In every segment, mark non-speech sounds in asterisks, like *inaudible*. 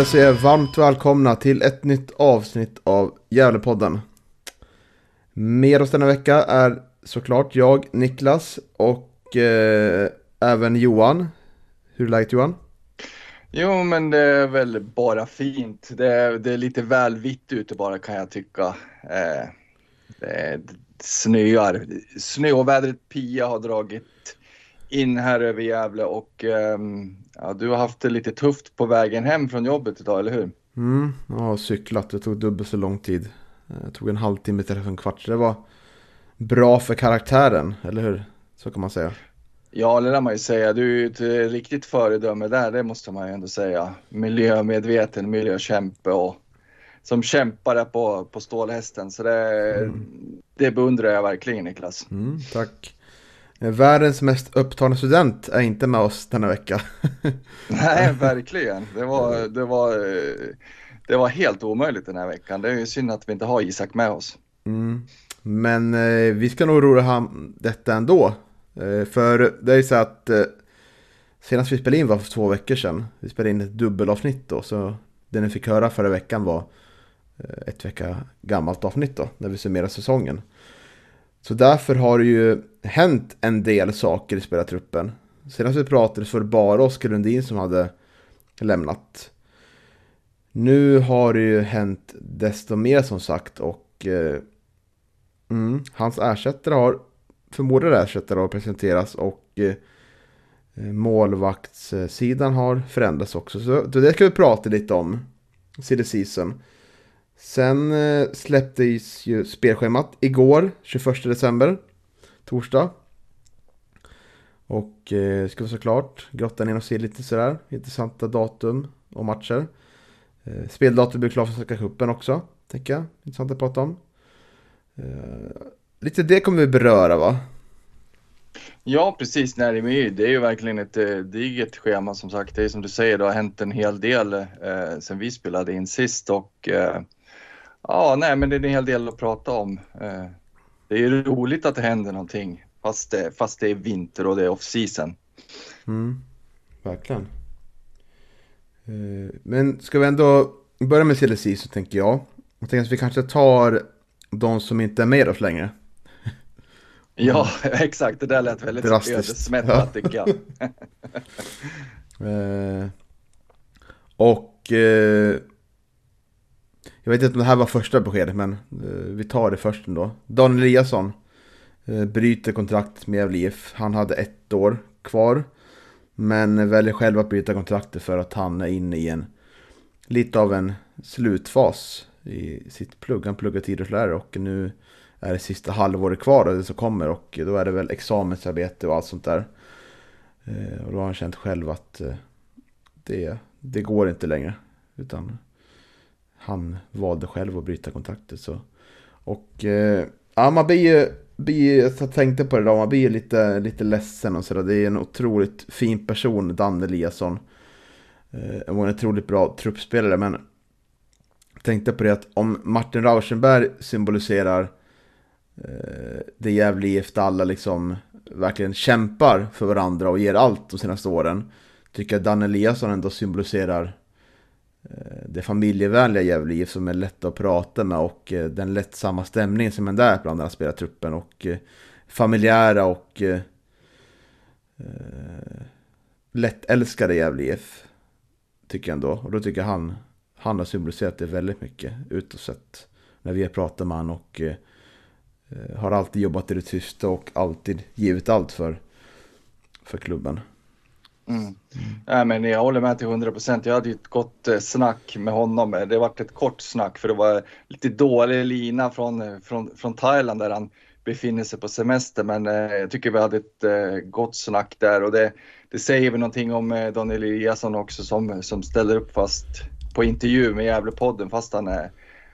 Jag säger varmt välkomna till ett nytt avsnitt av Gävlepodden. Med oss denna vecka är såklart jag, Niklas och eh, även Johan. Hur är läget Johan? Jo, men det är väl bara fint. Det är, det är lite väl vitt ute bara kan jag tycka. Eh, det snöar. Snöovädret Pia har dragit in här över Gävle och eh, ja, du har haft det lite tufft på vägen hem från jobbet idag, eller hur? Mm, jag har cyklat. Det tog dubbelt så lång tid. Det tog en halvtimme till en kvart. Så det var bra för karaktären, eller hur? Så kan man säga. Ja, det lär man ju säga. Du är ju ett riktigt föredöme där, det måste man ju ändå säga. Miljömedveten, miljökämpe och som kämpar där på, på stålhästen. Så det, mm. det beundrar jag verkligen Niklas. Mm, tack. Världens mest upptagna student är inte med oss denna vecka. *laughs* Nej, verkligen. Det var, det, var, det var helt omöjligt den här veckan. Det är ju synd att vi inte har Isak med oss. Mm. Men eh, vi ska nog roa ham detta ändå. Eh, för det är ju så att eh, senast vi spelade in var för två veckor sedan. Vi spelade in ett dubbelavsnitt då. Så det ni fick höra förra veckan var eh, ett vecka gammalt avsnitt då. När vi summerar säsongen. Så därför har det ju hänt en del saker i spelartruppen. Senast vi pratade så var det bara Oskar Lundin som hade lämnat. Nu har det ju hänt desto mer som sagt och eh, mm, hans ersättare har, förmodade ersättare har presenterats och eh, målvaktssidan har förändrats också. Så det ska vi prata lite om. Silly season. Sen eh, släpptes ju spelschemat igår, 21 december, torsdag. Och eh, ska vi såklart grotta ner och se lite sådär intressanta datum och matcher. Eh, speldatum blir klart för Svenska cupen också, tänker jag. Intressant att prata om. Eh, lite det kommer vi beröra va? Ja, precis. Nej, det är ju verkligen ett eh, digert schema som sagt. Det är som du säger, det har hänt en hel del eh, sen vi spelade in sist och eh, Ja, nej, men det är en hel del att prata om. Eh, det är ju roligt att det händer någonting fast det, fast det är vinter och det är off season. Mm, verkligen. Eh, men ska vi ändå börja med silly season tänker jag. Jag tänker att vi kanske tar de som inte är med oss längre. *laughs* Ja, *laughs* exakt. Det där lät väldigt ödesmättat tycker jag. *laughs* eh, och eh, jag vet inte om det här var första beskedet, men eh, vi tar det först ändå. Daniel Eliasson eh, bryter kontrakt med Gävle IF. Han hade ett år kvar. Men väljer själv att bryta kontraktet för att han är inne i en lite av en slutfas i sitt plugg. Han pluggar till idrottslärare och nu är det sista halvåret kvar det som kommer och då är det väl examensarbete och allt sånt där. Eh, och då har han känt själv att eh, det, det går inte längre. Utan han valde själv att bryta kontraktet. Så. Och eh, ja, man blir ju, jag tänkte på det då, man blir lite, lite ledsen och sådär. Det är en otroligt fin person, Dan Eliasson. Eh, en otroligt bra truppspelare, men jag tänkte på det att om Martin Rauschenberg symboliserar eh, det Gävle IF där alla liksom verkligen kämpar för varandra och ger allt de senaste åren. Tycker jag Dan Eliasson ändå symboliserar Eh, det familjevänliga Gävle IF som är lätt att prata med och eh, den lättsamma stämningen som är där bland den här spelartruppen och eh, familjära och lättälskade Gävle IF tycker jag ändå. Och då tycker jag han, han har symboliserat det väldigt mycket utåt sett. När vi har pratat med honom och har alltid jobbat i det tysta och alltid givit allt för, för klubben. Mm. Nej, men jag håller med till 100 procent. Jag hade ju ett gott eh, snack med honom. Det var ett kort snack för det var lite dålig lina från, eh, från, från Thailand där han befinner sig på semester. Men eh, jag tycker vi hade ett eh, gott snack där och det, det säger väl någonting om eh, Daniel Eliasson också som, som ställer upp fast på intervju med Gävlepodden fast han är,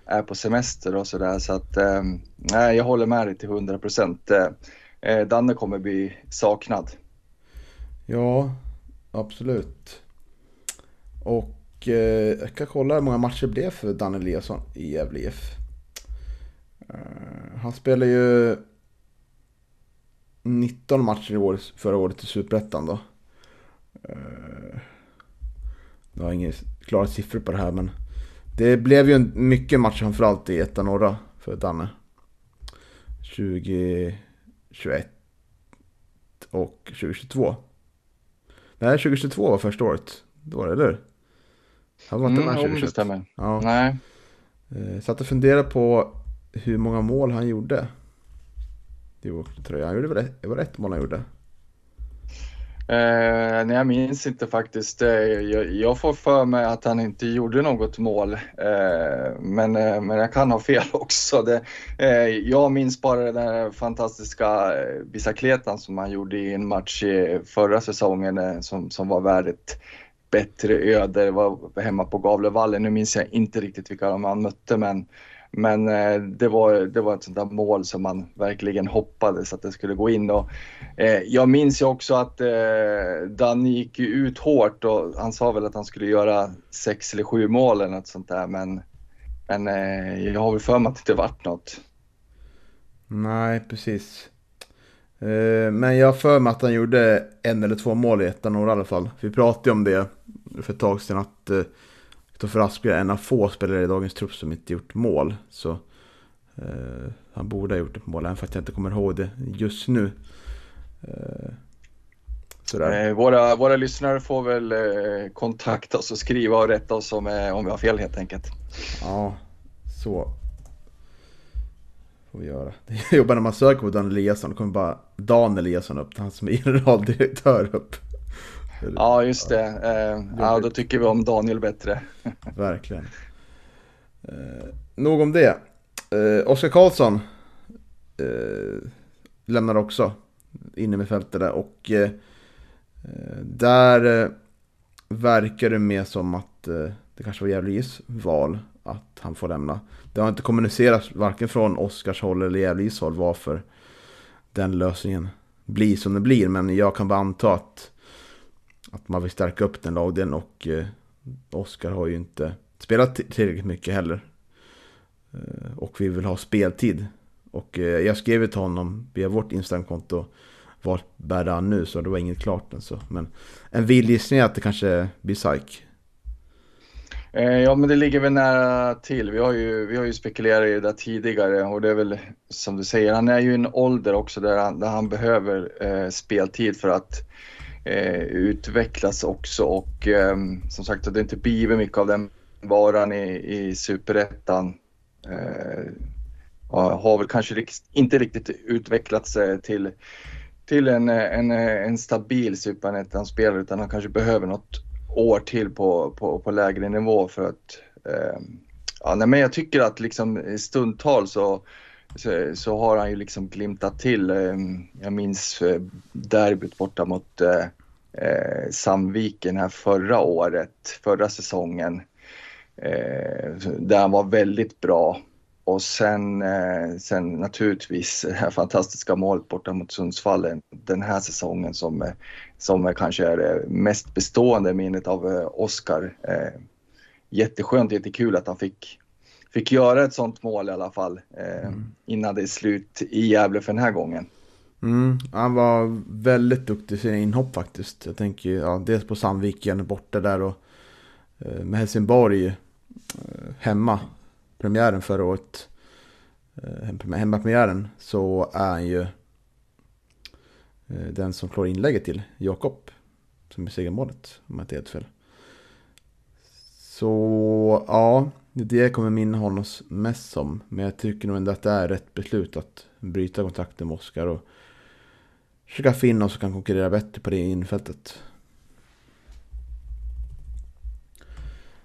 är på semester och sådär. Så att eh, nej, jag håller med dig till 100 procent. Eh, eh, Danne kommer bli saknad. Ja, absolut. Och eh, jag kan kolla hur många matcher det blev för Danne Eliasson i Gävle IF. Eh, han spelade ju 19 matcher i år, förra året i Superettan då. Eh, jag har inga klara siffror på det här men det blev ju mycket matcher framförallt i ettan norra för Danne. 2021 och 2022. Nej, 2022 var första året. Då var det, eller Han var inte mm, med 2021. det stämmer. Ja. Nej. Eh, satt och funderade på hur många mål han gjorde. Jo, tror jag. Han gjorde väl ett, det var ett mål han gjorde. Eh, nej, jag minns inte faktiskt. Eh, jag, jag, får för mig att han inte gjorde något mål. Eh, men, eh, men jag kan ha fel *laughs* också. Det, eh, jag minns bara den där fantastiska eh, bicicletan som han gjorde i en match i förra säsongen eh, som, som var värd ett bättre öde. Det var hemma på Gavlevallen. Nu minns jag inte riktigt vilka de han mötte men men eh, det, var, det var ett sånt där mål som man verkligen hoppades att det skulle gå in. Och, eh, jag minns ju också att eh, Danny gick ut hårt och han sa väl att han skulle göra sex eller sju mål eller något sånt där. Men, men eh, jag har väl för mig att det inte vart något. Nej, precis. Eh, men jag har för mig att han gjorde en eller två mål i ettan i alla fall. Vi pratade om det för ett tag sedan att eh, Kristoffer Aspgren är en av få spelare i dagens trupp som inte gjort mål. Så eh, han borde ha gjort ett mål, även för att jag inte kommer ihåg det just nu. Eh, eh, våra, våra lyssnare får väl eh, kontakta oss och skriva och rätta oss om, eh, om vi har fel helt enkelt. Ja, så får vi göra. *laughs* Det jobbar när man söker på Dan Eliasson, då kommer bara Dan Eliasson upp, han som är generaldirektör upp. Ja, just det. Eh, ja, då tycker vi om Daniel bättre. *laughs* Verkligen. Eh, nog om det. Eh, Oskar Karlsson eh, lämnar också inne med fältet där och eh, där eh, verkar det mer som att eh, det kanske var Gävles val att han får lämna. Det har inte kommunicerats varken från Oskars håll eller Gävles håll varför den lösningen blir som den blir. Men jag kan bara anta att att man vill stärka upp den lagdelen och eh, Oskar har ju inte spelat tillräckligt mycket heller. Eh, och vi vill ha speltid. Och eh, jag skrev till honom via vårt Instagramkonto vart bär det han nu så det var inget klart än så. Men en viljgissning är att det kanske blir psyk. Eh, ja men det ligger väl nära till. Vi har ju, vi har ju spekulerat i det där tidigare och det är väl som du säger, han är ju i en ålder också där han, där han behöver eh, speltid för att eh, utvecklas också och eh, som sagt det inte blivit mycket av den varan i, i superettan. Eh, har väl kanske inte riktigt utvecklats eh, till, till en, eh, en, en stabil superettan-spelare utan han kanske behöver något år till på, på, på lägre nivå för att eh, ja, nej, men jag tycker att liksom stundtal så så, så, har han ju liksom glimtat till. Eh, jag minns eh, derbyt borta mot eh, eh, Sandviken här förra året, förra säsongen. Eh, där han var väldigt bra. Och sen, eh, sen naturligtvis det här fantastiska målet borta mot Sundsvall den här säsongen som, som kanske är det mest bestående minnet av Oskar. jätteskönt, jättekul att han fick fick göra ett sånt mål i alla fall eh, mm. innan det är slut i Gävle för den här gången. Mm, han var väldigt duktig i sina inhopp faktiskt. Jag tänker ja, dels på Sandviken borta där och eh, med Helsingborg eh, hemma premiären förra året, eh, hemmapremiären, så är han ju eh, den som slår inlägget till Jakob. Som är segermålet, om jag inte helt fel. Så ja, det kommer minna honom mest som. Men jag tycker nog ändå att det är rätt beslut att bryta kontakten med Oskar och försöka finna någon som kan konkurrera bättre på det infältet.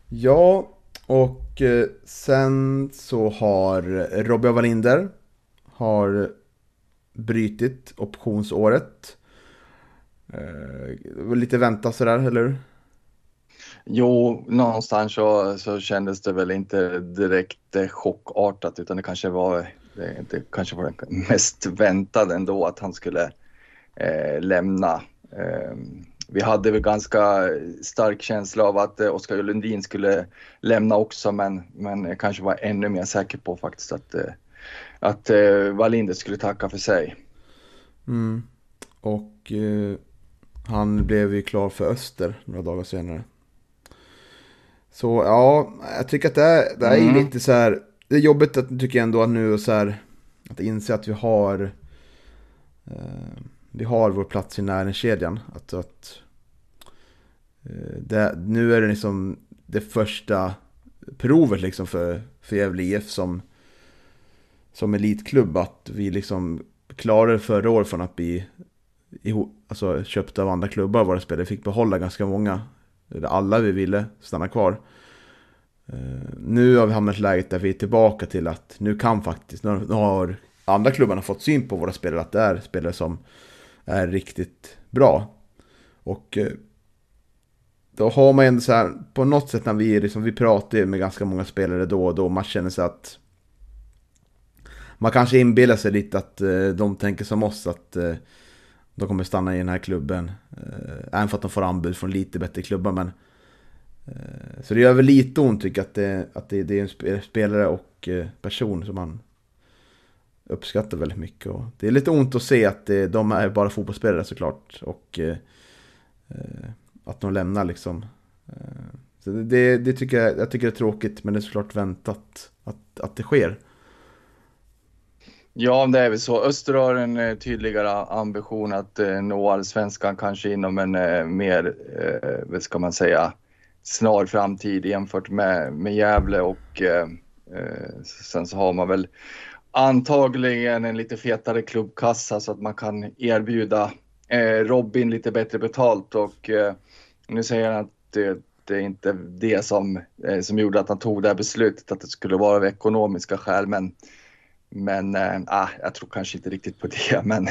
Ja, och eh, sen så har Robin Wallinder har brytit optionsåret. Eh, det var lite väntat sådär, eller hur? Jo, någonstans så, så kändes det väl inte direkt eh, chockartat utan det kanske var det, det kanske var mest väntade ändå att han skulle eh, lämna. Eh, vi hade väl ganska stark känsla av att eh, Oskar Lundin skulle lämna också men, men jag kanske var ännu mer säker på faktiskt att, eh, att eh, Wallinder skulle tacka för sig. Mm. Och eh, han blev ju klar för Öster några dagar senare. Så ja, jag tycker att det, är, det är mm. lite så här. Det är jobbigt att, tycker jag ändå att nu så här, att inse att vi har eh, vi har vår plats i näringskedjan. Att, att eh, det, nu är det liksom det första provet liksom för, för Gävle IF som, som elitklubb. Att vi liksom klarade förra året från att bli alltså, köpta av andra klubbar. Våra spelare fick behålla ganska många. Alla vi ville stanna kvar. Eh, nu har vi hamnat i läget där vi är tillbaka till att nu kan faktiskt, nu har andra klubbarna fått syn på våra spelare, att det är spelare som är riktigt bra. Och eh, då har man ändå så här, på något sätt när vi, liksom, vi pratar med ganska många spelare då och då, man känner sig att man kanske inbillar sig lite att eh, de tänker som oss, att eh, de kommer stanna i den här klubben. Även för att de får anbud från lite bättre klubbar, men så det gör väl lite ont tycker jag att det, att det, det är en spelare och person som man uppskattar väldigt mycket. Och det är lite ont att se att det, de är bara fotbollsspelare såklart. Och eh, eh att de lämnar liksom. Eh, så det, det, tycker jag, jag tycker det är tråkigt men det är såklart väntat att, att det sker. Ja, det är väl så. Öster har en tydligare ambition att nå allsvenskan kanske inom en mer, vad ska man säga, snar framtid jämfört med, med Gävle och eh, eh, sen så har man väl antagligen en lite fetare klubbkassa så att man kan erbjuda eh, Robin lite bättre betalt och eh, nu säger han att det, det är inte det som, eh, som gjorde att han tog det här beslutet, att det skulle vara av ekonomiska skäl men men äh, jag tror kanske inte riktigt på *laughs* det. Men,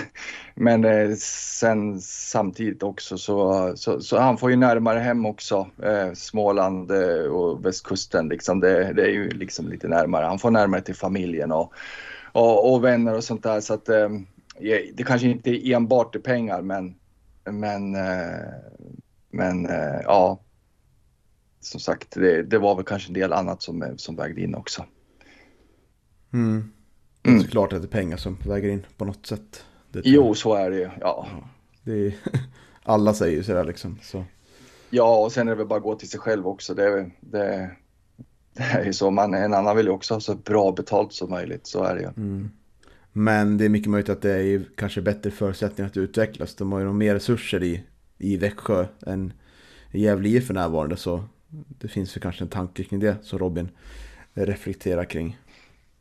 men äh, sen samtidigt också så, så, så han får ju närmare hem också. Äh, Småland och västkusten liksom. Det, det, är ju liksom lite närmare. Han får närmare till familjen och, och, och vänner och sånt där. Så att det kanske inte är enbart är pengar men, men, men ja. Som sagt, det, det var väl kanske en del annat som, som vägde in också. Mm. Mm. Är såklart att det är pengar som väger in på något sätt. jo, så är det ju. Ja. Det är, *laughs* alla säger ju sådär liksom. Så. Ja, och sen är det väl bara att gå till sig själv också. Det, det, det är ju så. Man, en annan vill ju också ha så bra betalt som möjligt. Så är det ju. Mm. Men det är mycket möjligt att det är kanske bättre förutsättningar att utvecklas. De har ju mer resurser i, i Växjö än i Gävle för närvarande. Så det finns ju kanske en tanke kring det som Robin reflekterar kring.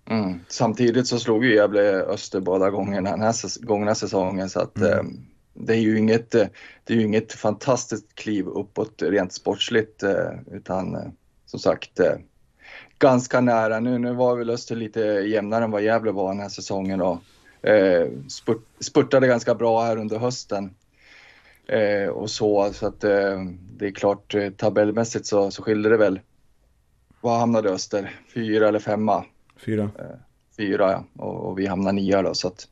Mm. Samtidigt så slog ju Gävle Öster båda gångerna den här gångna säsongen så att mm. eh, det är ju inget, eh, det är ju inget fantastiskt kliv uppåt rent sportsligt eh, utan eh, som sagt eh, ganska nära. Nu, nu var väl Öster lite jämnare än vad Gävle var den här säsongen och eh, spurt, spurtade ganska bra här under hösten. och så, så att det är klart tabellmässigt så, så skilde det väl. Vad hamnade Öster? Fyra eller femma? Fyra. Eh, fyra ja, och, och vi hamnar nia då så att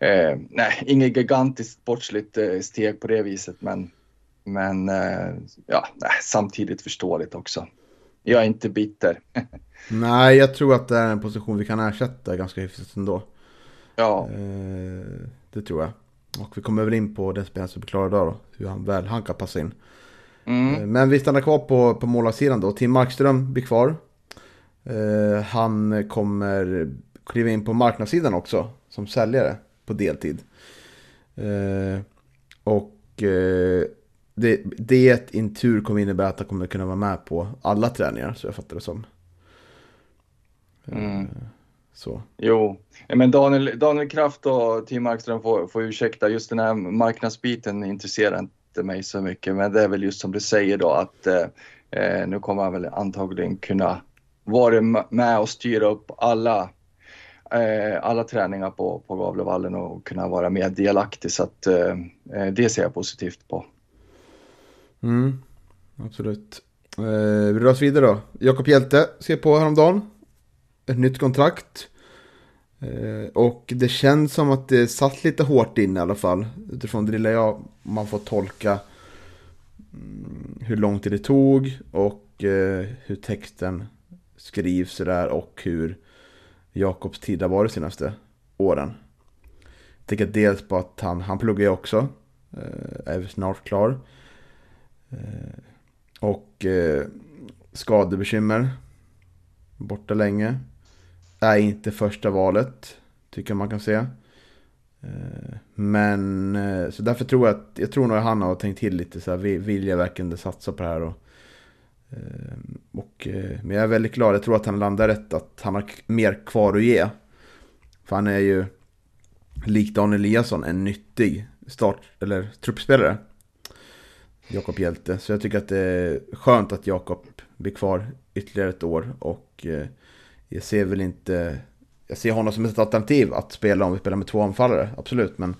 eh, nej, inget gigantiskt sportsligt eh, steg på det viset men men eh, ja, nej, samtidigt förståeligt också. Jag är inte bitter. *laughs* nej, jag tror att det är en position vi kan ersätta ganska hyfsat ändå. Ja. Eh, det tror jag. Och vi kommer väl in på den spelaren som blir klar idag då. Hur han väl han kan passa in. Mm. Eh, men vi stannar kvar på, på målvaktssidan då. Tim Markström blir kvar. Eh, han kommer kliva in på marknadssidan också som säljare på deltid. Uh, och uh, det, det in tur kommer innebära att han kommer kunna vara med på alla träningar så jag fattar det som. Mm. Så. Jo, men Daniel, Daniel Kraft och Tim Markström får, får ursäkta, just den här marknadsbiten intresserar inte mig så mycket. Men det är väl just som du säger då att Eh, nu kommer han väl antagligen kunna varit med och styra upp alla, eh, alla träningar på, på Gavlevallen och kunna vara mer delaktig. Så att, eh, eh, det ser jag positivt på. Mm, absolut. Eh, vi rör oss vidare då. Jakob Hjälte ser på häromdagen. Ett nytt kontrakt. Eh, och det känns som att det satt lite hårt in i alla fall. Utifrån det lilla jag, man får tolka mm, hur lång tid det tog och eh, hur texten skrivs där och hur Jakobs tid har varit de senaste åren. Jag tänker dels på att han, han pluggar ju också. Eh, är snart klar. Eh, och eh, skadebekymmer. Borta länge är inte första valet. Tycker man kan se. Men så därför tror jag att, jag tror nog att han har tänkt till lite så här, vill jag verkligen satsa på det här? Och, Eh, och, eh, men jag är väldigt glad, jag tror att han landar rätt, att han har mer kvar att ge. För han är ju, likt Dan Eliasson, en nyttig start, eller truppspelare. Jakob Hjälte. Så jag tycker att det är skönt att Jakob blir kvar ytterligare ett år. Och eh, jag ser väl inte... Jag ser honom som ett alternativ att spela om vi spelar med två anfallare, absolut. Men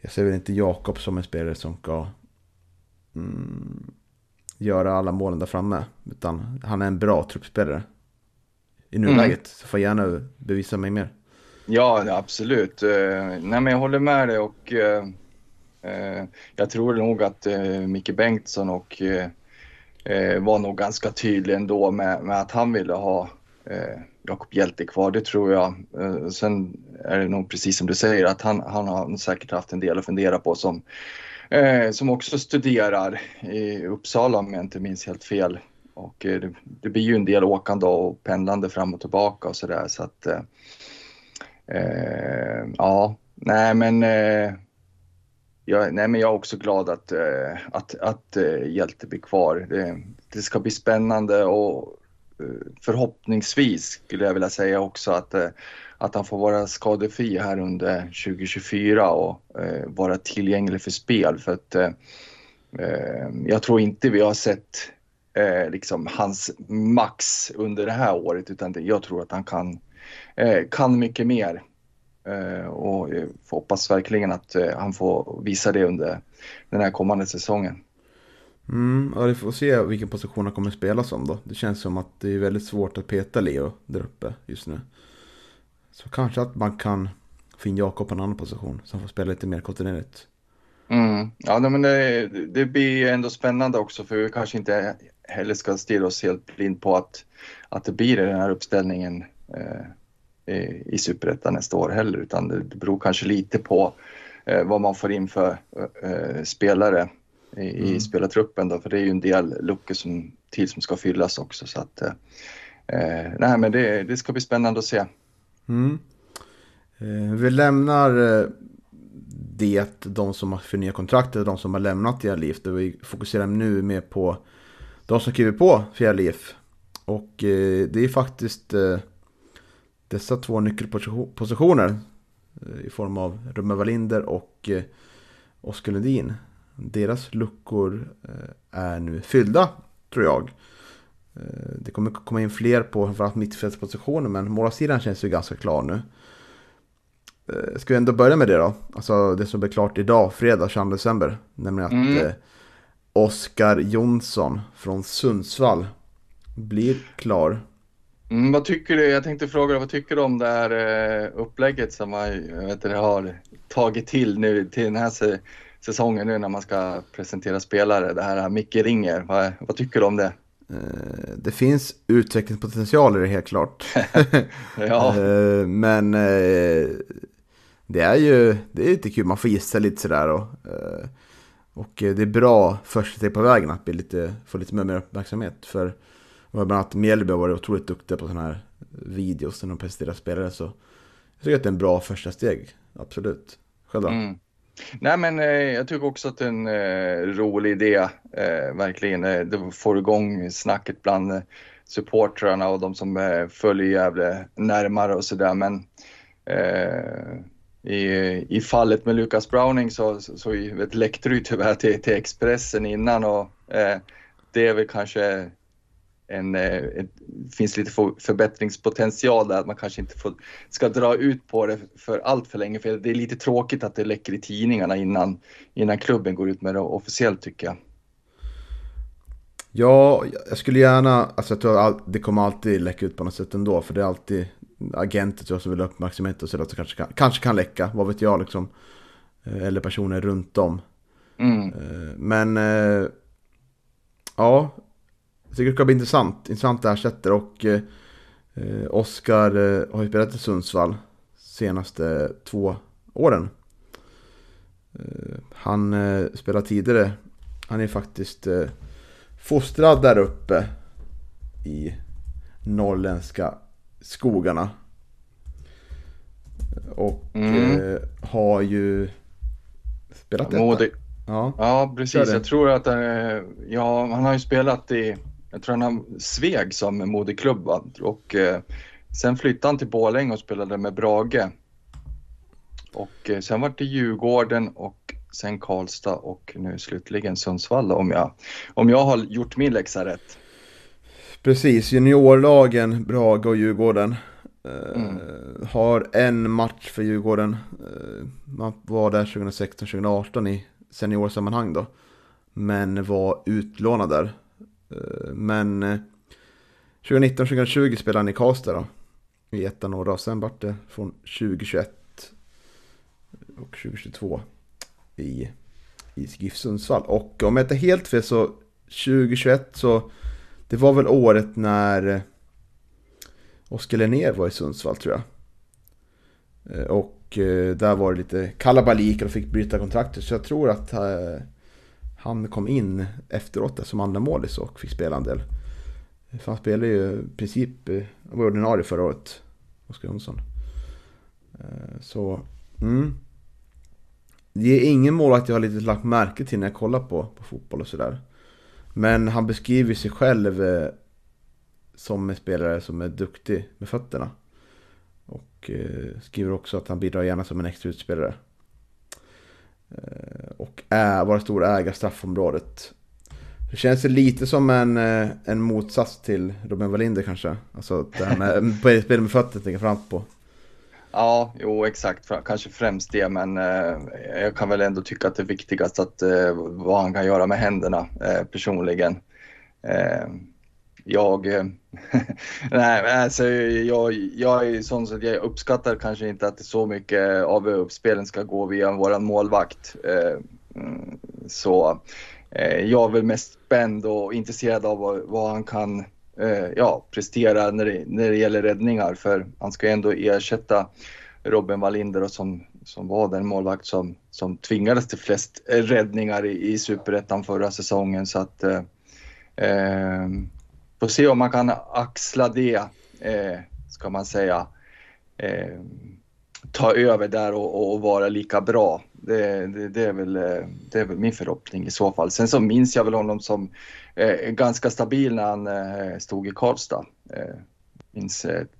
jag ser väl inte Jakob som en spelare som ska mm, göra alla målen där framme. Utan han är en bra truppspelare i nuläget. Mm. Så får jag gärna bevisa mig mer. Ja, absolut. Uh, nej, men jag håller med dig och uh, uh, jag tror nog att Micke Bengtsson och var nog ganska tydlig ändå med, med att han ville ha eh, Jakob Hjälte kvar, det tror jag. Eh, sen är det nog precis som du säger att han, han har säkert haft en del att fundera på som, eh, som också studerar i Uppsala om jag inte minns helt fel. Och eh, det, det, blir ju en del åkande och pendlande fram och tillbaka och sådär så att eh, eh ja, nej men eh, jag, nej, men jag är också glad att, eh, att, att Hjälte blir kvar. Det, det ska bli spännande och förhoppningsvis skulle jag vilja säga också att, eh, att han får vara skadefri här under 2024 och eh, vara tillgänglig för spel. För att eh, eh jag tror inte vi har sett eh, liksom hans max under det här året utan jag tror att han kan, eh, kan mycket mer. och jag hoppas verkligen att han får visa det under den här kommande säsongen. Mm, ja, vi får se vilken position han kommer spela som då. Det känns som att det är väldigt svårt att peta Leo där uppe just nu. Så kanske att man kan få in Jakob på en annan position som får spela lite mer kontinuerligt. Mm. Ja, men det, det blir ändå spännande också för vi kanske inte heller ska stirra oss helt blind på att, att det blir den här uppställningen eh, i Superettan nästa år heller utan det beror kanske lite på eh, vad man får in för eh, spelare i, mm. spelartruppen då, för det är ju en del luckor som, till som ska fyllas också. Så att, eh, eh, nej, men det, det ska bli spännande att se. Mm. Eh, vi lämnar eh, det, de som har förnyat kontraktet, de som har lämnat Fjäril Vi fokuserar nu mer på de som skriver på Fjäril Och eh, det är faktiskt dessa två nyckelpositioner i form av Rumme Wallinder och Oskar Lundin deras luckor är nu fyllda, tror jag. Eh, det kommer komma in fler på framförallt mittfältspositioner, men målsidan känns ju ganska klar nu. Eh, ska vi ändå börja med det då? Alltså det som blir klart idag, fredag 22 december. Nämligen att mm. Oskar Jonsson från Sundsvall blir klar. Mm, vad tycker du? Jag tänkte fråga vad tycker du om det här upplägget som man vet, har tagit till nu till den här säsongen nu när man ska presentera spelare. Det här Micke Ringer, vad, vad tycker du om det? Eh, det finns utvecklingspotential i det helt klart. *laughs* ja. *laughs* Eh, men eh, det är ju det är lite kul, man får gissa lite sådär. Och, och det är bra första steg på vägen att bli lite, få lite mer uppmärksamhet. För bland annat Mjällby har varit otroligt duktiga på sådana här videos när de presenterar spelare. Så jag tycker att det är en bra första steg, absolut. Själv då? Mm. Nej men eh, jag tycker också att det är en eh, rolig idé, eh, verkligen. Eh, det får igång snacket bland eh, supportrarna och de som eh, följer Gävle närmare och sådär. Men eh, i, i fallet med Lucas Browning så, så, så läckte det ju tyvärr till, till Expressen innan och eh, det är väl kanske en, eh, ett, finns lite förbättringspotential där, att man kanske inte får, ska dra ut på det för allt för länge. För det är lite tråkigt att det läcker i tidningarna innan, innan klubben går ut med det officiellt tycker jag. Ja, jag skulle gärna, alltså jag tror att det kommer alltid läcka ut på något sätt ändå. För det är alltid agenter tror jag, som vill ha uppmärksamhet och sådär. Så kanske kan, kanske kan läcka, vad vet jag liksom. Eh, eller personer runt om. Mm. Eh, men ja, jag tycker det ska bli intressant. Intressant ersättare och eh, Oskar eh, har ju spelat i Sundsvall senaste två åren. Eh, han eh, spelar tidigare. Han är faktiskt eh, fostrad där uppe i norrländska skogarna. Och mm. eh, har ju spelat detta. Ja, ja precis. Jag tror att eh, ja, han har ju spelat i jag tror han Sveg som moderklubb och eh, sen flyttade han till Borlänge och spelade med Brage. Och eh, sen var det Djurgården och sen Karlstad och nu slutligen Sundsvall om jag, om jag har gjort min läxa rätt. Precis, juniorlagen Brage och Djurgården eh, mm. har en match för Djurgården. Eh, man var där 2016-2018 i seniorsammanhang då. Men var utlånad där Eh, men 2019-2020 spelade han i Karlstad då. I ettan och då. Sen vart det från 2021 och 2022 i, i GIF Sundsvall. Och om jag inte helt fel så 2021 så det var väl året när eh, Oskar Linnér var i Sundsvall tror jag. Eh, och där var det lite kalabalik och fick bryta kontraktet. Så jag tror att han kom in efteråt som andra målis och fick spela en del. För han spelade ju i princip, eh, var ordinarie förra året, Oskar Jonsson. Eh, så, mm. Det är ingen målvakt jag har lite lagt märke till när jag kollar på, på fotboll och sådär. Men han beskriver sig själv eh, som en spelare som är duktig med fötterna. Och skriver också att han bidrar gärna som en extra utspelare. Eh, och är, vara stor ägare straffområdet. Det känns lite som en, eh, en motsats till Robin Wallinder kanske. Alltså det här med *laughs* spel med fötterna tänker fram på. Ja, jo exakt, kanske främst det, men eh, jag kan väl ändå tycka att det är viktigast att eh, vad han kan göra med händerna eh, personligen. Jag, eh, *laughs* nej, alltså, jag, jag är sån så att jag uppskattar kanske inte att så mycket av uppspelen ska gå via våran målvakt. Eh, mm, så eh, jag är väl mest spänd och intresserad av vad, vad han kan ja, prestera när det, när det gäller räddningar för han ska ju ändå ersätta Robin Wallinder och som, som var den målvakt som, som tvingades till flest räddningar i, i superettan förra säsongen så att eh, Får se om man kan axla det, eh, ska man säga. Eh, ta över där och, och, vara lika bra. Det, det, det, är väl, eh, det är väl min förhoppning i så fall. Sen så minns jag väl honom som eh, ganska stabil när han eh, stod i Karlstad. Eh, minns ett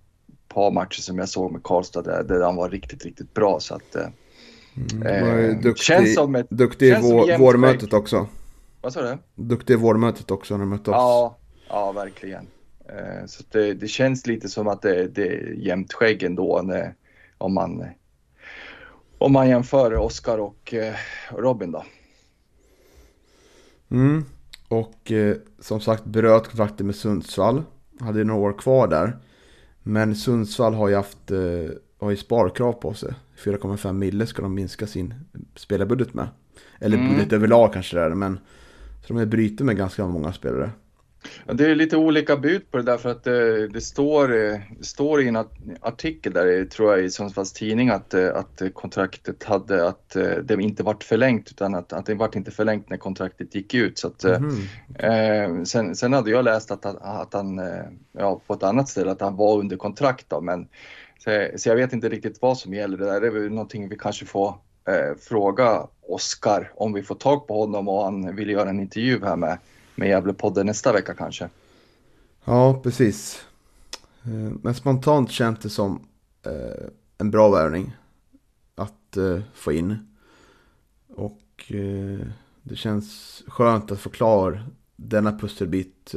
par matcher som jag såg med Karlstad där, där han var riktigt, riktigt bra. Så att, eh, mm, eh, duktig, känns som ett, duktig i vår, vårmötet också. Vad sa du? Duktig i vårmötet också när de mötte oss. Ja, Ja, verkligen. Eh, så det, det, känns lite som att det, det är jämnt skägg ändå när, om, man, om man jämför Oscar och eh, Robin då. Mm. Och eh, som sagt bröt kontraktet med Sundsvall. Hade några år kvar där. Men Sundsvall har ju haft eh, har ju sparkrav på sig. 4,5 mille ska de minska sin spelarbudget med. Eller mm. budget överlag kanske det är. Men så de brutit med ganska många spelare. Det är lite olika bud på det där för att det, det står, det står i en artikel där, tror jag, i Sundsvalls tidning att, att kontraktet hade, att det inte vart förlängt utan att, att det vart inte förlängt när kontraktet gick ut. Så att, mm. eh, sen, sen hade jag läst att, att han, ja, på ett annat ställe, att han var under kontrakt då, men så, så jag vet inte riktigt vad som gäller det där. Det är väl någonting vi kanske får eh, fråga Oskar om vi får tag på honom och han vill göra en intervju här med med Gävlepodden nästa vecka kanske. Ja, precis. Eh, men spontant känns det som eh, en bra värvning att eh, få in. Och det känns skönt att få klar denna pusselbit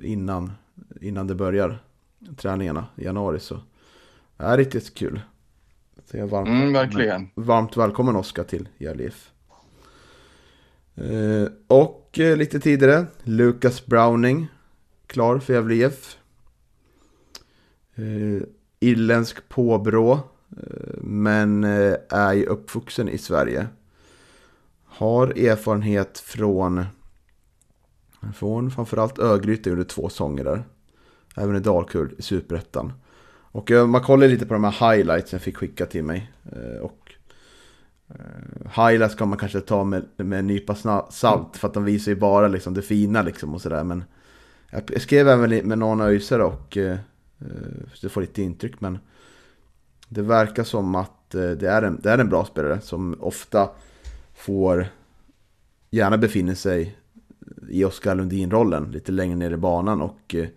innan, innan det börjar träningarna i januari. Så det är riktigt kul. Så jag varmt, Mm, verkligen. varmt välkommen Oskar till Gävle IF. Eh, och eh, lite tidigare, Lucas Browning, klar för Gävle IF. Eh, irländsk påbrå, men är ju uppvuxen i Sverige. Har erfarenhet från, från framförallt Örgryte under två säsonger där. Även i Dalkurd i Superettan. Och man kollar lite på de här highlights jag fick skicka till mig. Och highlights kan man kanske ta med, med en nypa salt för att de visar ju bara liksom det fina liksom och sådär. Men jag skrev även med någon öjsare och eh, eh, du får lite intryck men det verkar som att eh, det är, en, det är en bra spelare som ofta får gärna befinner sig i Oskar Lundin-rollen lite längre ner i banan och eh,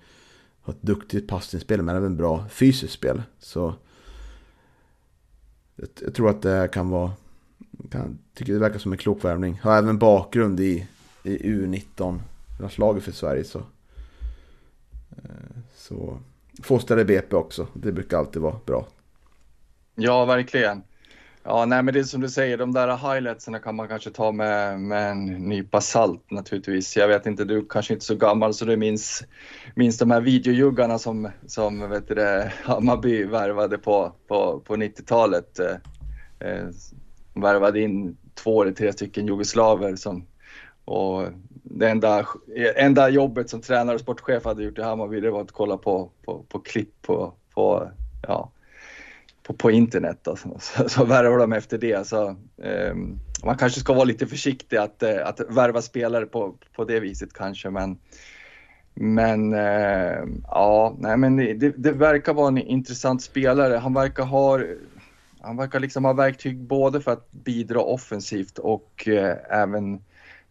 har ett duktigt passningsspel men även bra fysiskt spel. Så jag, jag tror att det kan vara, kan, tycker det verkar som en klok värvning. Har även bakgrund i, i U19-landslaget för Sverige så. Eh, så fostrade BP också, det brukar alltid vara bra. Ja, verkligen. Ja, nej, men det är som du säger, de där highlightsen kan man kanske ta med, med en nypa salt naturligtvis. Jag vet inte, du kanske inte är så gammal så du minns, minns de här videojuggarna som, som vet du det, Hammarby värvade på, på, på 90-talet. Värvade in två eller tre stycken jugoslaver som, och det enda, enda jobbet som tränare och sportchef hade gjort i Hammarby det var att kolla på, på, på klipp på, på ja, på, på internet. Då. Så, så värvar de efter det. Så, eh, man kanske ska vara lite försiktig att, eh, att värva spelare på, på det viset kanske. Men, men eh, ja, nej, men det, det verkar vara en intressant spelare. Han verkar ha han verkar liksom ha verktyg både för att bidra offensivt och eh, även,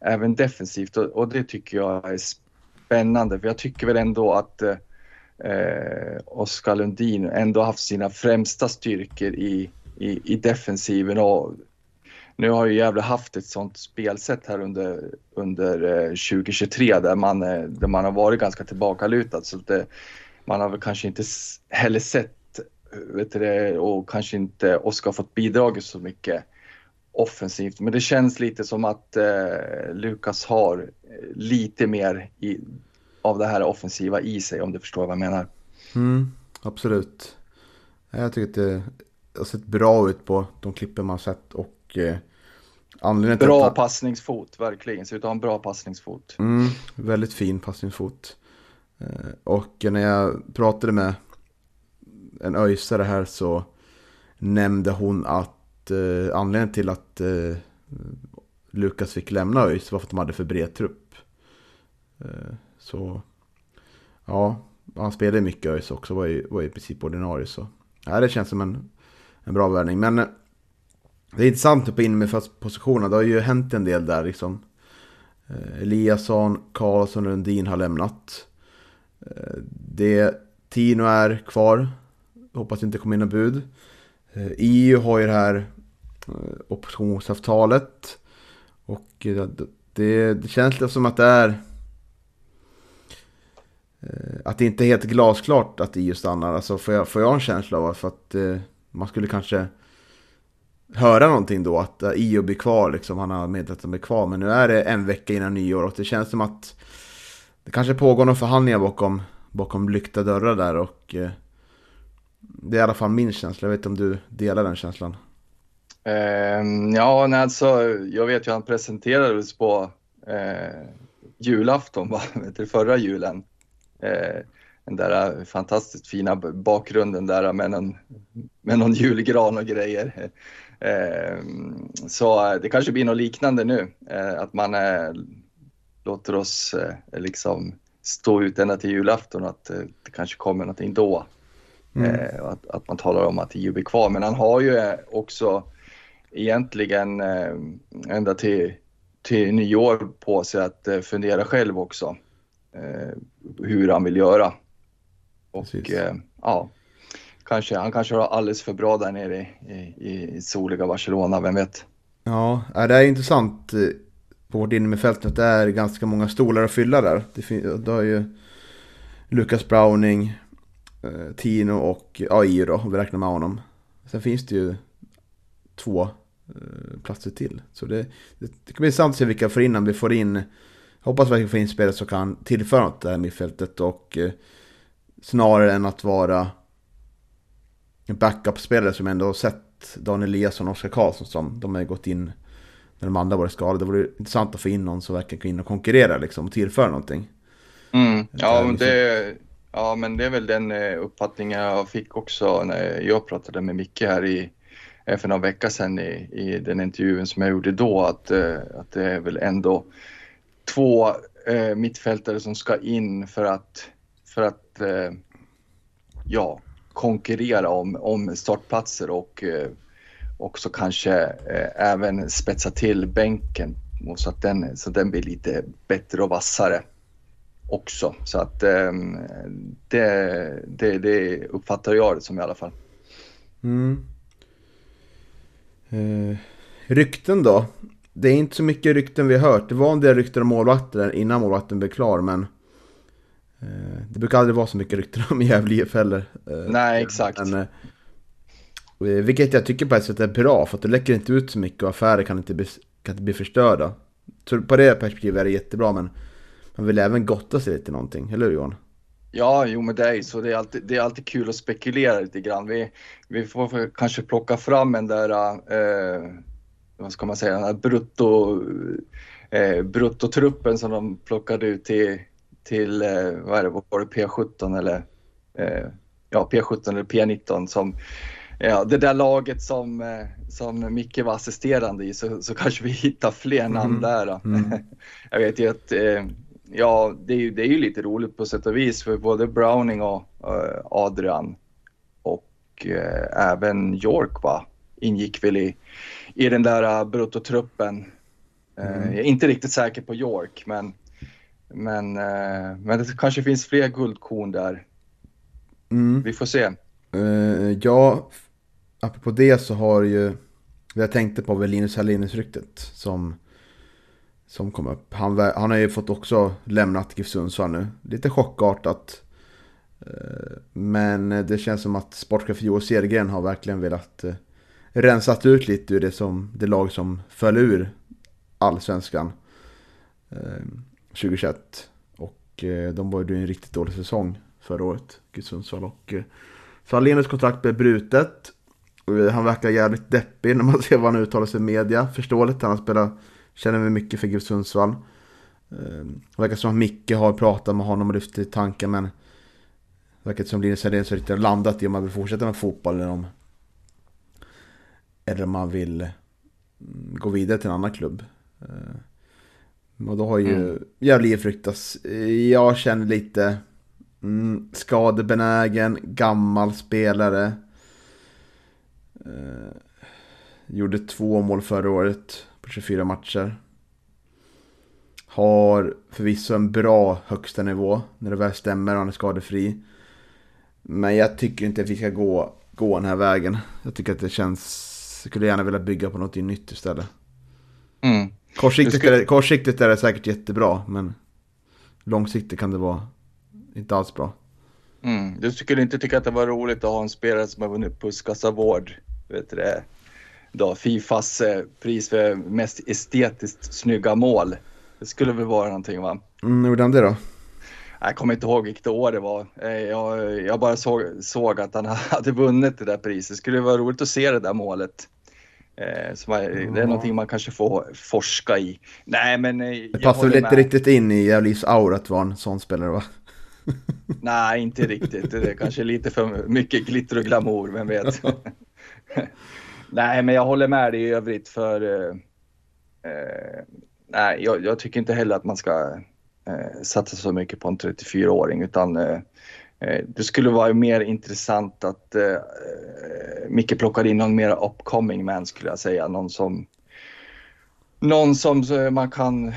även defensivt. Och, och, det tycker jag är spännande. För jag tycker väl ändå att eh, eh Oskar Lundin ändå haft sina främsta styrkor i, i, i defensiven. Och nu har ju Gävle haft ett sånt spelsätt här under, under eh, 2023 där man, eh, där man har varit ganska tillbakalutad. Så det, eh, man har väl kanske inte heller sett vet du det, och kanske inte Oskar fått bidragit så mycket offensivt. Men det känns lite som att eh, Lukas har lite mer i, av det här offensiva i sig om du förstår vad jag menar. Mm, absolut. Jag tycker att det har sett bra ut på de klippen man sett och eh, anledningen till Bra att... passningsfot, verkligen. Ser ut att ha en bra passningsfot. Mm, väldigt fin passningsfot. Eh, och när jag pratade med en öjsare här så nämnde hon att eh, anledningen till att eh, Lukas fick lämna ÖIS var för att de hade för bred trupp. Eh, så ja, han spelade mycket ÖIS också, var ju var i princip ordinarie så. Ja, det känns som en, en bra värvning. Men eh, det är intressant på in med positionerna. Det har ju hänt en del där liksom. Eh, Eliasson, Karlsson och Lundin har lämnat. Eh, det, Tino är kvar. Hoppas inte kommer in något bud. Eh, EU har ju det här eh, optionsavtalet. Och eh, det, det, det känns lite som att det är att det inte är helt glasklart att EU stannar. Alltså får jag, får jag en känsla av för att man skulle kanske höra någonting då att EU blir kvar liksom. Han har meddelat att de är kvar. Men nu är det en vecka innan nyår och det känns som att det kanske pågår några förhandlingar bakom, bakom lyckta dörrar där och eh, det är i alla fall min känsla. Jag vet inte om du delar den känslan? Uh, ja, nej, alltså, jag vet ju att han presenterades på eh, julafton, *laughs* va? till förra julen. Eh, den där eh, fantastiskt fina bakgrunden där med någon, med någon julgran och grejer. *laughs* Ehm, eh, så det kanske blir något liknande nu, eh, att man eh, låter oss liksom stå ut ända till julafton och att det kanske kommer någonting då. Mm. Eh, att, att, man talar om att EU blir kvar. Men han har ju eh, också egentligen eh, ända till, till nyår på sig att fundera själv också. Hur han vill göra. Och eh, ja, kanske, han kanske har alldeles för bra där nere i, i, i soliga Barcelona, vem vet? Ja, det är intressant på vårt innermittfält det är ganska många stolar att fylla där. Det, det har ju Lucas Browning, Tino och AI då, om vi räknar med honom. Sen finns det ju två eh, platser till. Så det, det, det kan bli intressant att se vilka vi får in när vi får in hoppas vi får in spelare som kan tillföra något det här mittfältet och eh, snarare än att vara en backup-spelare som ändå har sett Daniel Eliasson och Oskar Karlsson som de har gått in när de andra varit skadade. Det vore intressant att få in någon som verkligen kan in och konkurrera liksom och tillföra någonting. Mm. Ja, men liksom- det, ja, men det är väl den eh, uppfattningen jag fick också när jag pratade med Micke här i, eh, för några veckor sedan i, i den intervjun som jag gjorde då att, eh, att det är väl ändå två eh, mittfältare som ska in för att, för att eh, ja, konkurrera om, om startplatser och eh, också kanske eh, även spetsa till bänken så att den, så den blir lite bättre och vassare också. Så att ehm, det, det, det uppfattar jag det som i alla fall. Mm. Eh, rykten då? Det är inte så mycket rykten vi har hört. Det var en del rykten om målvakter innan målvakten blev klar men eh, det brukar aldrig vara så mycket rykten om Gävle IF heller. Eh, Nej, exakt. Men, eh, vilket jag tycker på ett sätt är bra för att det läcker inte ut så mycket och affärer kan inte bli, kan inte bli förstörda. Så på det perspektivet är det jättebra men man vill även gotta sig lite någonting, eller hur Johan? Ja, jo men det är ju så. Det är alltid, det är alltid kul att spekulera lite grann. Vi, vi får kanske plocka fram en där, eh, vad ska man säga, den här brutto, eh, bruttotruppen som de plockade ut till, till eh, vad är det, var det P17 eller, eh, ja P17 eller P19 som, ja det där laget som, eh, som Micke var assisterande i så, så kanske vi hittar fler namn Mhm. där. Då. Mm. *laughs* Jag vet ju att eh, Ja, det är, ju, det är ju lite roligt på sätt och vis för både Browning och eh, Adrian och eh, även York va, ingick väl i, i den där uh, bruttotruppen. Eh, Mm. Jag är inte riktigt säker på York men, men, men det kanske finns fler guldkorn där. Mm. Vi får se. Ja, apropå det så har ju, jag tänkte på väl Linus Hallenius-ryktet som, som kom upp. Han, han har ju fått också lämnat GIF Sundsvall nu. Lite chockartat. Eh, men det känns som att sportchef Joel Cedergren har verkligen velat eh, rensat ut lite ur det, som, det lag som föll ur allsvenskan eh, 2021. Och de var ju en riktigt dålig säsong förra året, GIF Sundsvall. Och, eh, kontrakt blev brutet. Han verkar jävligt deppig när man *laughs* ser vad han uttalar sig i media. Förståeligt, han har spelat, känner mig mycket för GIF Sundsvall. Eh, Det verkar som att Micke har pratat med honom och lyft i tanken men det verkar som Linus Hallenius har riktigt landat i om man vill fortsätta med fotboll eller om eller om man vill mm, gå vidare till en annan klubb. Eh, Och då har ju Mm. Gävle IF ryktats. Jag känner lite mm, skadebenägen, gammal spelare. Eh, gjorde två mål förra året på 24 matcher. Har förvisso en bra högsta nivå när det väl stämmer och han är skadefri. Men jag tycker inte att vi ska gå, gå den här vägen. Jag tycker att det känns... Jag skulle gärna vilja bygga på något nytt istället. Mm. Kortsiktigt, ska- är det, kortsiktigt är det säkert jättebra, men långsiktigt kan det vara inte alls bra. Mm. Du skulle inte tycka att det var roligt att ha en spelare som har vunnit Puskas Award? Vet du det? Då, Fifas eh, pris för mest estetiskt snygga mål. Det skulle väl vara någonting va? Mm, gjorde han det då? Jag kommer inte ihåg vilket år det var. Eh, Jag, jag bara såg, såg att han *laughs* hade vunnit det där priset. Det skulle vara roligt att se det där målet. Eh, Så man, Det är någonting man kanske får forska i. Nej men eh, Det passar väl inte riktigt in i Gävles aura att vara en sån spelare va? *laughs* Nej, inte riktigt. Det är kanske lite för mycket glitter och glamour, vem vet. *laughs* nej, men jag håller med dig i övrigt för eh, eh, nej, jag, jag tycker inte heller att man ska eh, satsa så mycket på en 34-åring utan eh, eh, det skulle vara mer intressant att eh, eh, Micke plockar in någon mer upcoming man skulle jag säga. Någon som någon som eh, man kan,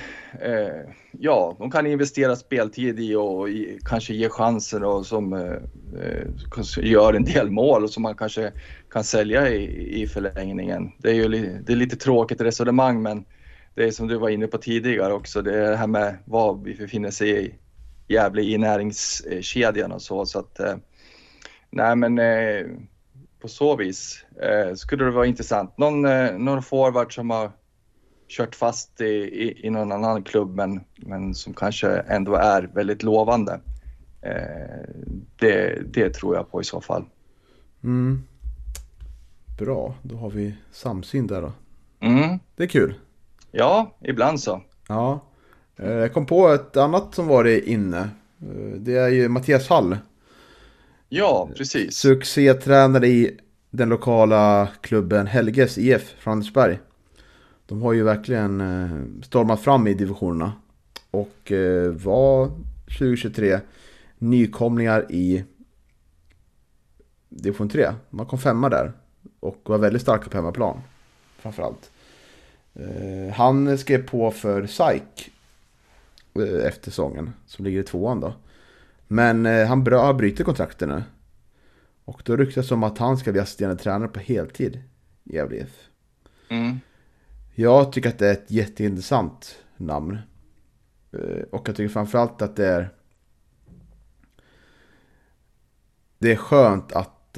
eh, ja, de kan investera speltid i och i, kanske ge chansen och som eh, gör en del mål och som man kanske kan sälja i, i förlängningen. Det är ju li, det är lite tråkigt resonemang men det är som du var inne på tidigare också, det är det här med vad vi befinner sig i Gävle i näringskedjan och så. så att, eh, nej men eh, på så vis eh, skulle det vara intressant. Någon, eh, någon forward som har kört fast i, i, i någon annan klubb men, men som kanske ändå är väldigt lovande. Eh, det, det tror jag på i så fall. Mm. Bra, då har vi samsyn där då. Mm. Det är kul. Ja, ibland så. Ja. Eh, jag kom på ett annat som varit inne. Eh, det är ju Mattias Hall. Ja, precis. Succétränare i den lokala klubben Helges IF från Andersberg. De har ju verkligen eh, stormat fram i divisionerna. Och var 2023 nykomlingar i division 3. Man kom femma där. Och var väldigt starka på hemmaplan. Framförallt. Han skrev på för SAIK Eh, efter säsongen. Som ligger i tvåan då. Men eh, han bra, bryter kontraktet nu. Och då ryktas det om att han ska bli assisterande tränare på heltid i Gävle IF. Mm. Jag tycker att det är ett jätteintressant namn. Eh, och jag tycker framförallt att det är... Det är skönt att,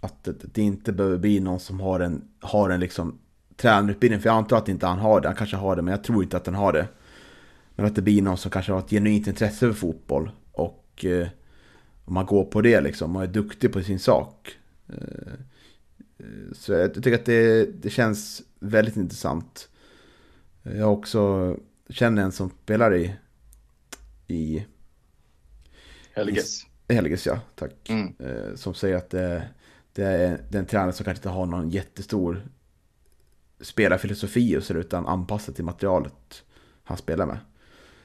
att det inte behöver bli någon som har en, har en liksom tränarutbildning. För jag antar att inte han har det. Han kanske har det, men jag tror inte att han har det. Men att det blir någon som kanske har ett genuint intresse för fotboll. Och eh, om man går på det liksom och är duktig på sin sak. Eh, så jag tycker att det, det känns väldigt intressant. Jag också känner en som spelar i... I... Helges. I, Helges ja, tack. Mm. Eh, som säger att det, det är den tränare som kanske inte har någon jättestor spelarfilosofi och så utan anpassat till materialet han spelar med.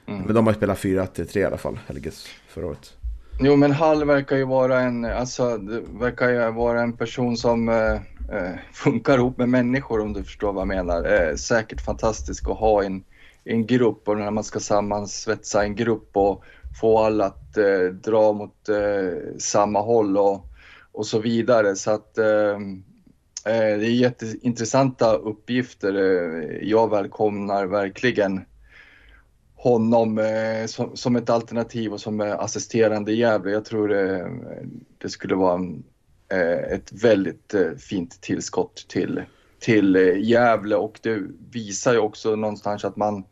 Mm. Men de har ju spelat 4-3 i alla fall, Helges, förra året. Jo, men Hall verkar ju vara en, alltså, verkar ju vara en person som eh, eh, funkar ihop med människor om du förstår vad jag menar. Eh, säkert fantastisk att ha en, en grupp och när man ska sammansvetsa en grupp och få alla att eh, dra mot eh, samma håll och, och så vidare. Så att eh, eh det är jätteintressanta uppgifter. Eh, jag välkomnar verkligen honom eh, som, som, ett alternativ och som eh, assisterande i Gävle. Jag tror eh, det skulle vara eh, ett väldigt eh, fint tillskott till, till Gävle och det visar ju också någonstans att man,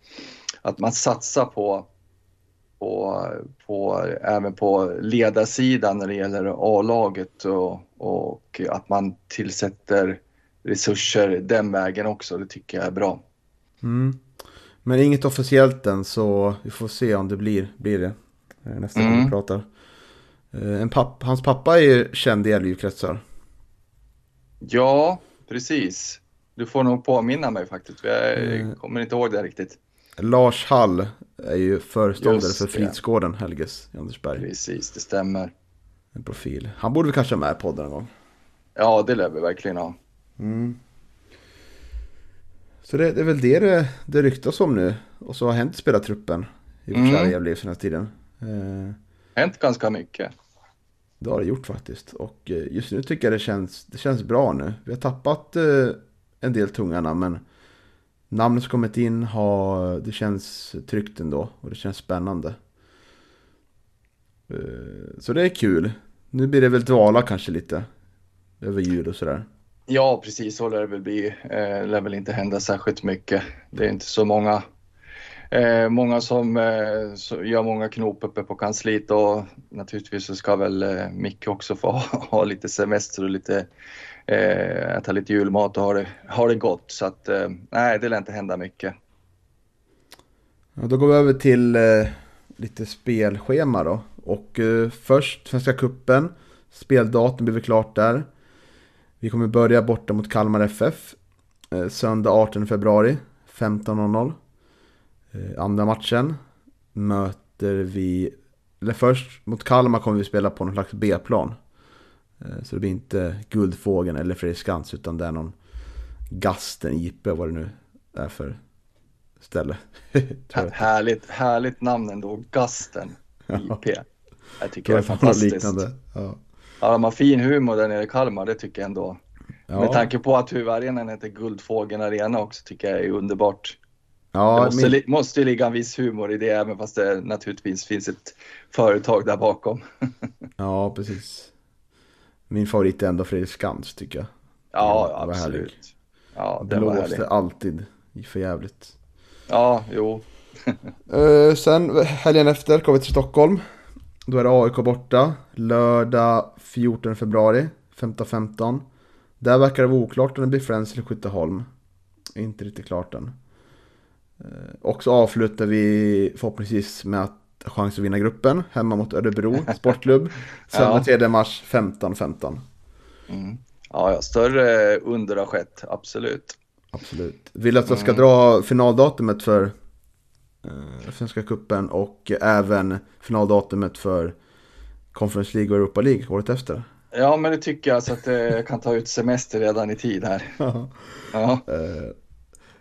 att man satsar på, på, på även på ledarsidan när det gäller A-laget och, och att man tillsätter resurser den vägen också. Det tycker jag är bra. Mm. Men inget officiellt än så vi får se om det blir, blir det. Eh, nästa mm. gång vi pratar. Eh, en papp, hans pappa är ju känd i Älvkretsar. Ja, precis. Du får nog påminna mig faktiskt. Jag mm. kommer inte ihåg det riktigt. Lars Hall är ju föreståndare för Fridsgården Helges i Andersberg. Precis, det stämmer. En profil. Han borde vi kanske ha med i podden någon gång. Ja, det lär vi verkligen ha. Mm. Så det, det, är väl det, det det ryktas om nu. Och så har hänt spelartruppen i vårt mm. kära Gävle senaste tiden. Eh, hänt ganska mycket. Det har det gjort faktiskt. Och eh, just nu tycker jag det känns, det känns bra nu. Vi har tappat eh, en del tunga namn men namnet som kommit in har, det känns tryggt ändå. Och det känns spännande. Eh, så det är kul. Nu blir det väl dvala kanske lite. Över jul och sådär. Ja, precis så lär det väl bli. Det lär väl inte hända särskilt mycket. Det är inte så många, eh, många som gör många knop uppe på kansliet och naturligtvis så ska väl Micke också få *laughs* ha lite semester och lite eh, äta lite julmat och ha det, ha det gott. Så att eh, nej, det lär inte hända mycket. Ja, då går vi över till eh, lite spelschema då. Och eh, först Svenska Kuppen Speldatum blir väl klart där. Vi kommer börja borta mot Kalmar FF. Eh, söndag 18 februari 15.00. Eh, andra matchen möter vi... Eller först mot Kalmar kommer vi spela på någon slags B-plan. Eh, så det blir inte Guldfågeln eller Fredriksskans utan det är någon Gasten IP vad det nu är för ställe. *laughs* härligt, härligt namn ändå, Gasten IP. Jag tycker det är fantastiskt. Liknande. Ja. Ja, de har fin humor där nere i Kalmar, det tycker jag ändå. Ja. Med tanke på att huvudarenan heter Guldfågeln Arena också tycker jag är underbart. Ja, det måste, min... måste ju ligga en viss humor i det, även fast det naturligtvis finns ett företag där bakom. *laughs* ja, precis. Min favorit är ändå Fredrik Skans tycker jag. Ja, absolut. Härlig. Ja, det blåste alltid för jävligt. Ja, jo. uh, *laughs* sen helgen efter kommer vi till Stockholm. Då är det AIK borta. Lördag 14 februari 15.15. Där verkar det vara oklart om det blir Friends eller Skytteholm. Inte riktigt klart än. Uh, och så avslutar vi förhoppningsvis med att chans att vinna gruppen hemma mot Örebro *laughs* Sportklubb. Söndag ja. 3 mars 15.15. Mm. Ja, ja, större under har skett, absolut. Absolut. Vill att jag ska mm. dra finaldatumet för eh, Svenska Kuppen och även finaldatumet för Conference League och Europa League året efter. Ja, men det tycker jag så att eh, jag kan ta ut semester redan i tid här. *laughs* ja. Eh,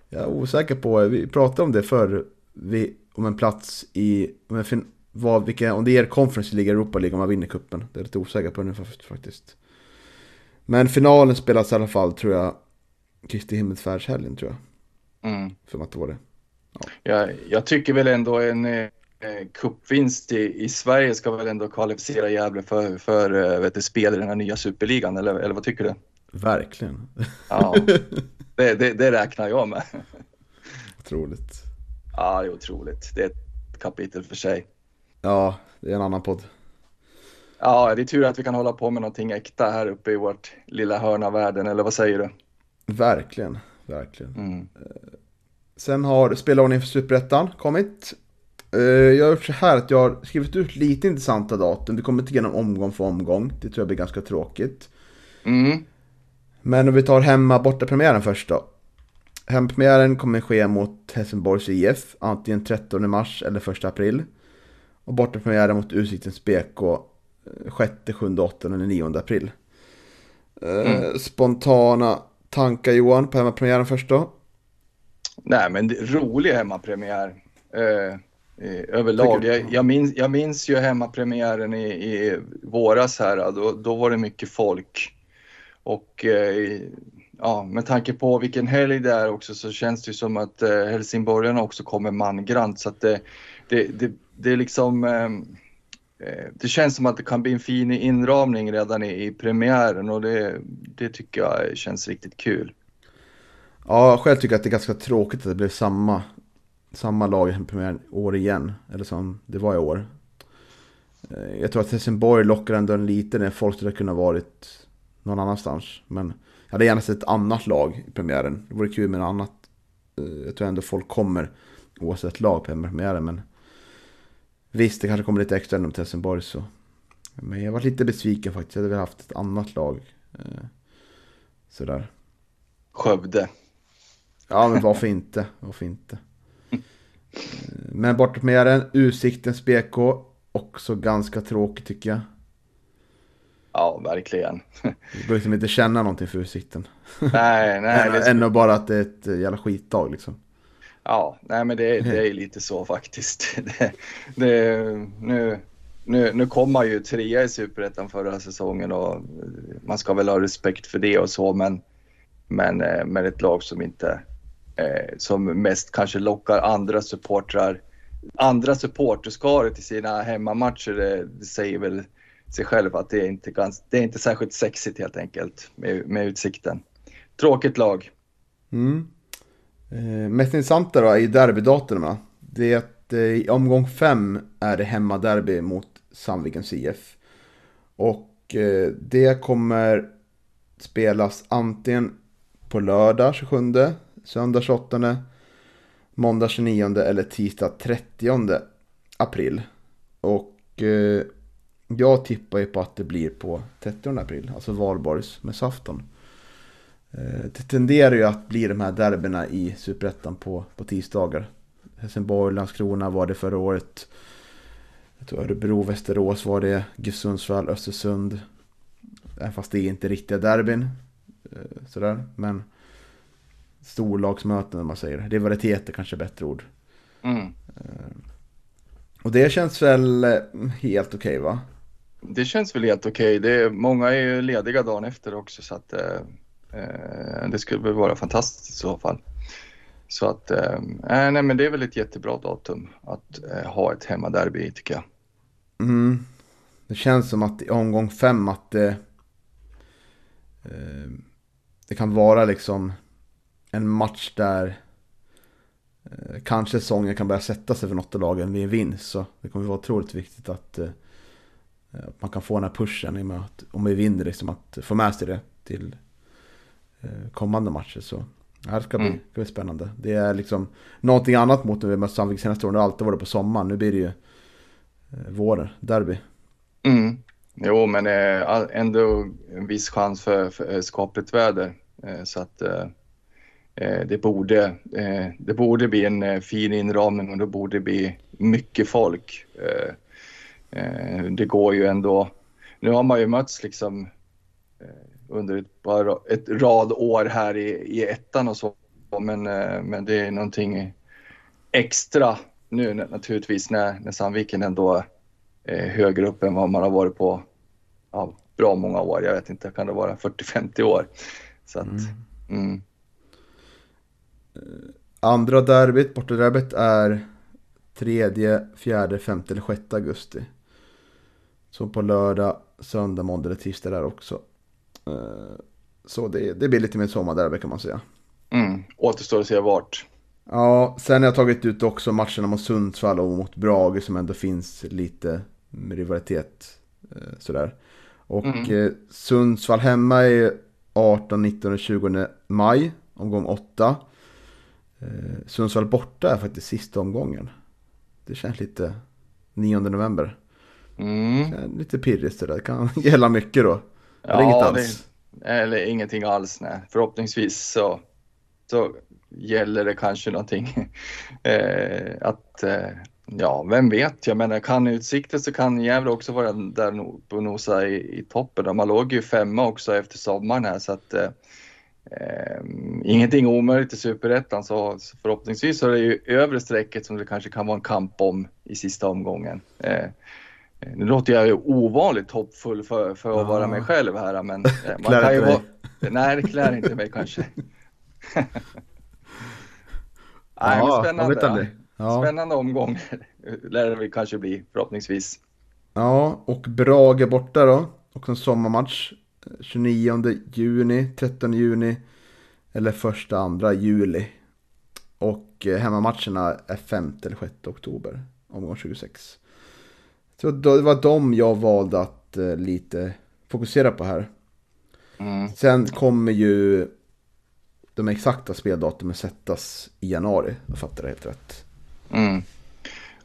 jag är osäker på, vi pratade om det förr, vi, om en plats i, om, en, vad, vilka, om det är Conference League Europa League om man vinner kuppen. Det är lite osäker på nu faktiskt. Men finalen spelas i alla fall tror jag Kristi himmelsfärdshelgen tror jag. Mm. För att det var det. Ja. Jag, jag tycker väl ändå en eh, cupvinst i, i Sverige ska väl ändå kvalificera Gävle för, för eh, vet du, spel i den här nya superligan eller, eller vad tycker du? Verkligen. Ja, *laughs* det, det, det räknar jag med. Otroligt. Ja, det är otroligt. Det är ett kapitel för sig. Ja, det är en annan podd. Ja, det är tur att vi kan hålla på med någonting äkta här uppe i vårt lilla hörn av världen, eller vad säger du? Verkligen, verkligen. Mm. Eh, sen har spelordningen för Superettan kommit. Eh, jag har gjort så här att jag har skrivit ut lite intressanta datum. Vi kommer inte igenom omgång för omgång. Det tror jag blir ganska tråkigt. Mm. Men om vi tar hemma borta premiären först då. Hempremiären kommer ske mot Helsingborgs IF, antingen 13 mars eller 1 april. Och bortapremiären mot Utsiktens BK 6, 7, 8 eller 9 april. Eh, mm. Spontana tankar Johan på hemmapremiären först då? Nej men det, rolig hemmapremiär. Eh, överlag. Jag, jag, minns, jag minns ju hemmapremiären i, i våras här. Då, då var det mycket folk. Och eh, ja, med tanke på vilken helg det är också så känns det som att eh, helsingborgarna också kommer mangrant. Så att det, det, det, det är liksom ehm, Eh, det känns som att det kan bli en fin inramning redan i, i premiären och det, det tycker jag känns riktigt kul. Ja, själv tycker jag att det är ganska tråkigt att det blev samma, samma lag i premiären år igen. Eller som det var i år. Eh, jag tror att Helsingborg lockar ändå en liten när folk skulle kunna varit någon annanstans. Men jag hade gärna sett ett annat lag i premiären. Det vore kul med något annat. Eh, jag tror ändå folk kommer oavsett lag på premiären. Men Visst, det kanske kommer lite extra inom Helsingborg så. Men jag var lite besviken faktiskt. Jag hade väl haft ett annat lag. Eh, sådär. Skövde. Ja, men varför inte? Varför inte? *laughs* Eh, men borta med den, Usiktens BK. Också ganska tråkigt tycker jag. Ja, verkligen. Det går liksom inte känna någonting för Usikten. Nej, nej. *laughs* Ännu bara att det är ett jävla skitdag liksom. Ja, nej men det, det är *laughs* lite så faktiskt. *laughs* Det, det, nu, nu, nu kom man ju trea i Superettan förra säsongen och man ska väl ha respekt för det och så men, men eh, med ett lag som inte eh, som mest kanske lockar andra supportrar andra supporterskaror till sina hemmamatcher det, det säger väl sig själv att det är inte, ganska, det är inte särskilt sexigt helt enkelt med, med utsikten. Tråkigt lag. Mm. Eh, mest intressanta då är derbydatorerna. Det är att eh, i omgång fem är det hemmaderby mot Sandvikens IF. Och eh, det kommer spelas antingen på lördag 27, söndag 28, måndag 29 eller tisdag 30 april. Och eh, jag tippar ju på att det blir på 30 april, alltså valborgs med safton. Eh, det tenderar ju att bli de här derbyna i Superettan på, på tisdagar. Helsingborg, Landskrona var det förra året. Jag tror Örebro, Västerås var det. GIF Sundsvall, Östersund. Även fast det är inte riktiga derbyn. Eh, sådär, men storlagsmöten om man säger. Rivaliteter kanske är bättre ord. Mm. Eh, och det känns väl helt okej okay, va? Det känns väl helt okej. Okay. många är ju lediga dagen efter också så att eh, eh, det skulle väl vara fantastiskt i så fall. Så att, eh, eh, nej men det är väl ett jättebra datum att eh, ha ett hemmaderby tycker jag. Mm. Det känns som att i omgång fem att det, eh, det kan vara liksom en match där eh, kanske säsongen kan börja sätta sig för något av lagen vid en vinst. Så det kommer vara otroligt viktigt att, eh, att man kan få den här pushen i och med att om vi vinner liksom att få med sig det till eh, kommande matcher. Så det här ska bli, Mm. ska bli spännande. Det är liksom någonting annat mot när vi mött Sandvik senaste åren. Det har alltid varit på sommaren. Nu blir det ju eh, våren, derby. Mm. Jo, men eh, ändå en viss chans för, för eh, skapligt väder. Eh, så att eh, eh, det, borde, eh, det borde bli en eh, fin inramning och det borde bli mycket folk. Eh, det går ju ändå. Nu har man ju mötts liksom eh, under ett, par, ett rad år här i, i ettan och så. Men, eh, men det är någonting extra nu naturligtvis när, när Sandviken ändå eh, högre upp än vad man har varit på ja, bra många år. Jag vet inte, kan det vara 40-50 år? Så att, mm. Andra derbyt, bortaderbyt är 3, 4, 5 eller 6 augusti. Så på lördag, söndag, måndag eller tisdag där också. Eh, Så det, det blir lite mer sommarderby kan man säga. Mm. Återstår att se vart. Ja, sen har jag tagit ut också matcherna mot Sundsvall och mot Brage som ändå finns lite rivalitet. eh, Sådär. Och Mm. eh, Sundsvall hemma är 18, 19 och 20 maj, omgång 8. Eh, Sundsvall borta är faktiskt sista omgången. Det känns lite 9 november. Mm. Lite pirrigt det där, kan *laughs* gälla mycket då. Eller inget alls. Det, eller ingenting alls, nej. Förhoppningsvis så, så gäller det kanske någonting. *laughs* eh, att, eh, ja, vem vet? Jag menar, kan Utsikten så kan Gävle också vara där no- på nosa i, i toppen. Man låg ju femma också efter sommaren här så att eh, eh, ingenting omöjligt i Superettan så så förhoppningsvis så är det ju övre strecket som det kanske kan vara en kamp om i sista omgången. Eh, nu låter jag ovanligt hoppfull för, för att Ja. vara mig själv här men eh, *laughs* man Klär kan ju vara... *laughs* Nej, det klär inte mig kanske. *laughs* Nej, men man spännande. Ja. Spännande omgång lär det väl kanske bli förhoppningsvis. Ja, och Brage borta då. Och en sommarmatch. 29 juni, 13 juni. Eller första, andra juli. Och eh, hemmamatcherna är 5 eller 6 oktober. Omgång 26. Så det var de jag valde att eh, lite fokusera på här. Mm. Sen kommer ju de exakta speldatumen sättas i januari. Jag fattar det helt rätt. Mm.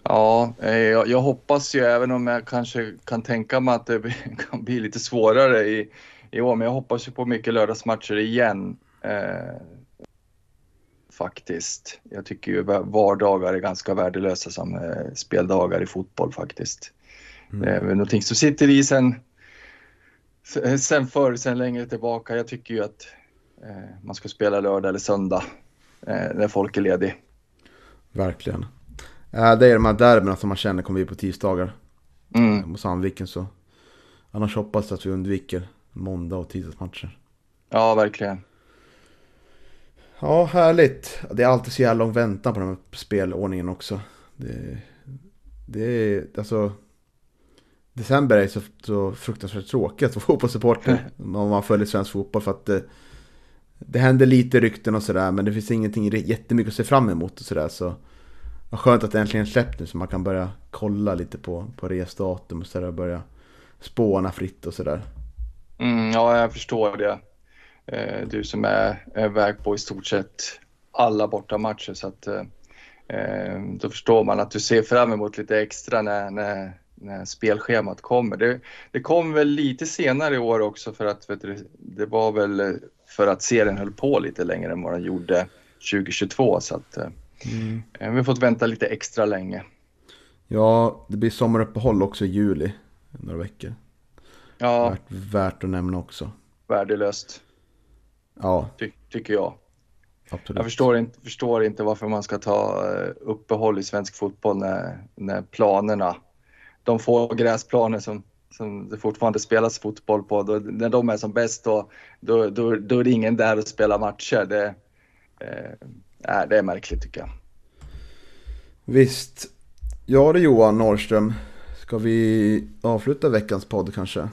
Ja, eh, jag, jag hoppas ju även om jag kanske kan tänka mig att det *laughs* kan bli lite svårare i, i år, men jag hoppas ju på mycket lördagsmatcher igen. Eh, faktiskt. Jag tycker ju va- vardagar är ganska värdelösa som eh, speldagar i fotboll faktiskt. Det är väl någonting som sitter i sen, sen förr, sen längre tillbaka. Jag tycker ju att eh, man ska spela lördag eller söndag eh, när folk är ledig. Verkligen. Ja, det är de här derbyna som man känner kommer bli på tisdagar. Mm. Mot Sandviken så. Annars hoppas jag att vi undviker måndag och tisdagsmatcher. Ja, verkligen. Ja, härligt. Det är alltid så jävla lång väntan på den här spelordningen också. Det, det är alltså... December är så, så fruktansvärt tråkigt för fotbollssupporter. om man följer svensk fotboll för att det, det händer lite rykten och sådär men det finns ingenting jättemycket att se fram emot och sådär så vad skönt att det äntligen släppt nu så man kan börja kolla lite på, på resdatum och sådär och börja spåna fritt och sådär. Mm, ja, jag förstår det. Eh, du som är, är väg på i stort sett alla bortamatcher så att eh, eh, då förstår man att du ser fram emot lite extra när, när, när spelschemat kommer. Det, det kom väl lite senare i år också för att du, det var väl för att serien höll på lite längre än vad den gjorde 2022 så att eh, eh, vi har fått vänta lite extra länge. Ja, det blir sommaruppehåll också i juli. Några veckor. Ja, Värt, värt att nämna också. värdelöst Ja, ty, tycker jag. absolut. Jag förstår inte, förstår inte varför man ska ta eh, uppehåll i svensk fotboll när, när planerna, de få gräsplaner som, som det fortfarande spelas fotboll på, då, när de är som bäst då, då, då, då är det ingen där och spelar matcher. Det, eh, det är märkligt tycker jag. Visst. Ja du Johan Norrström. Ska vi avsluta veckans podd kanske?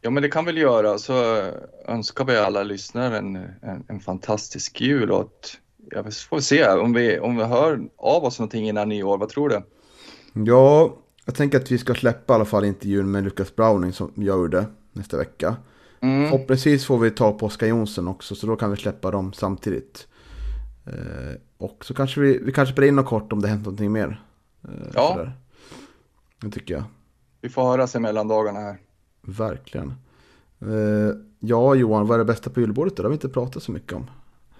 Ja, men det kan vi väl göra. Så önskar vi alla lyssnare en, en, en fantastisk jul och att, vi får se om vi, om vi hör av oss någonting innan nyår. Vad tror du? Ja, jag tänker att vi ska släppa i alla fall intervjun med Lukas Browning som jag gjorde nästa vecka. Mm. Förhoppningsvis får vi ta på Oskar Jonsson också så då kan vi släppa dem samtidigt. Eh, och så kanske vi, vi kanske spelar in något kort om det hänt någonting mer. Eh, Ja. sådär. Det tycker jag. Vi får höras i mellandagarna här. Verkligen. Eh, ja Johan, vad är det bästa på julbordet? Det har vi inte pratat så mycket om.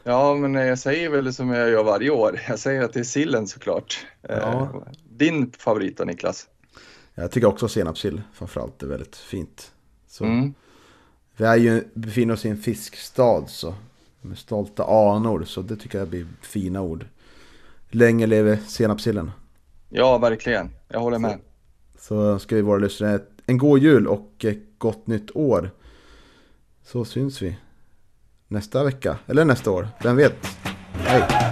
Ja, men jag säger väl som jag gör varje år. Jag säger att det är sillen såklart. Eh, Ja. Din favorit då Niklas? Jag tycker också senapssill framförallt är väldigt fint. Så. Mm. Vi är ju, befinner oss i en fiskstad så. Med stolta anor så det tycker jag blir fina ord. Länge leve senapssillen. Ja, verkligen. Jag håller med. Så önskar vi våra lyssnare en god jul och ett gott nytt år. Så syns vi nästa vecka, eller nästa år, vem vet? Hej!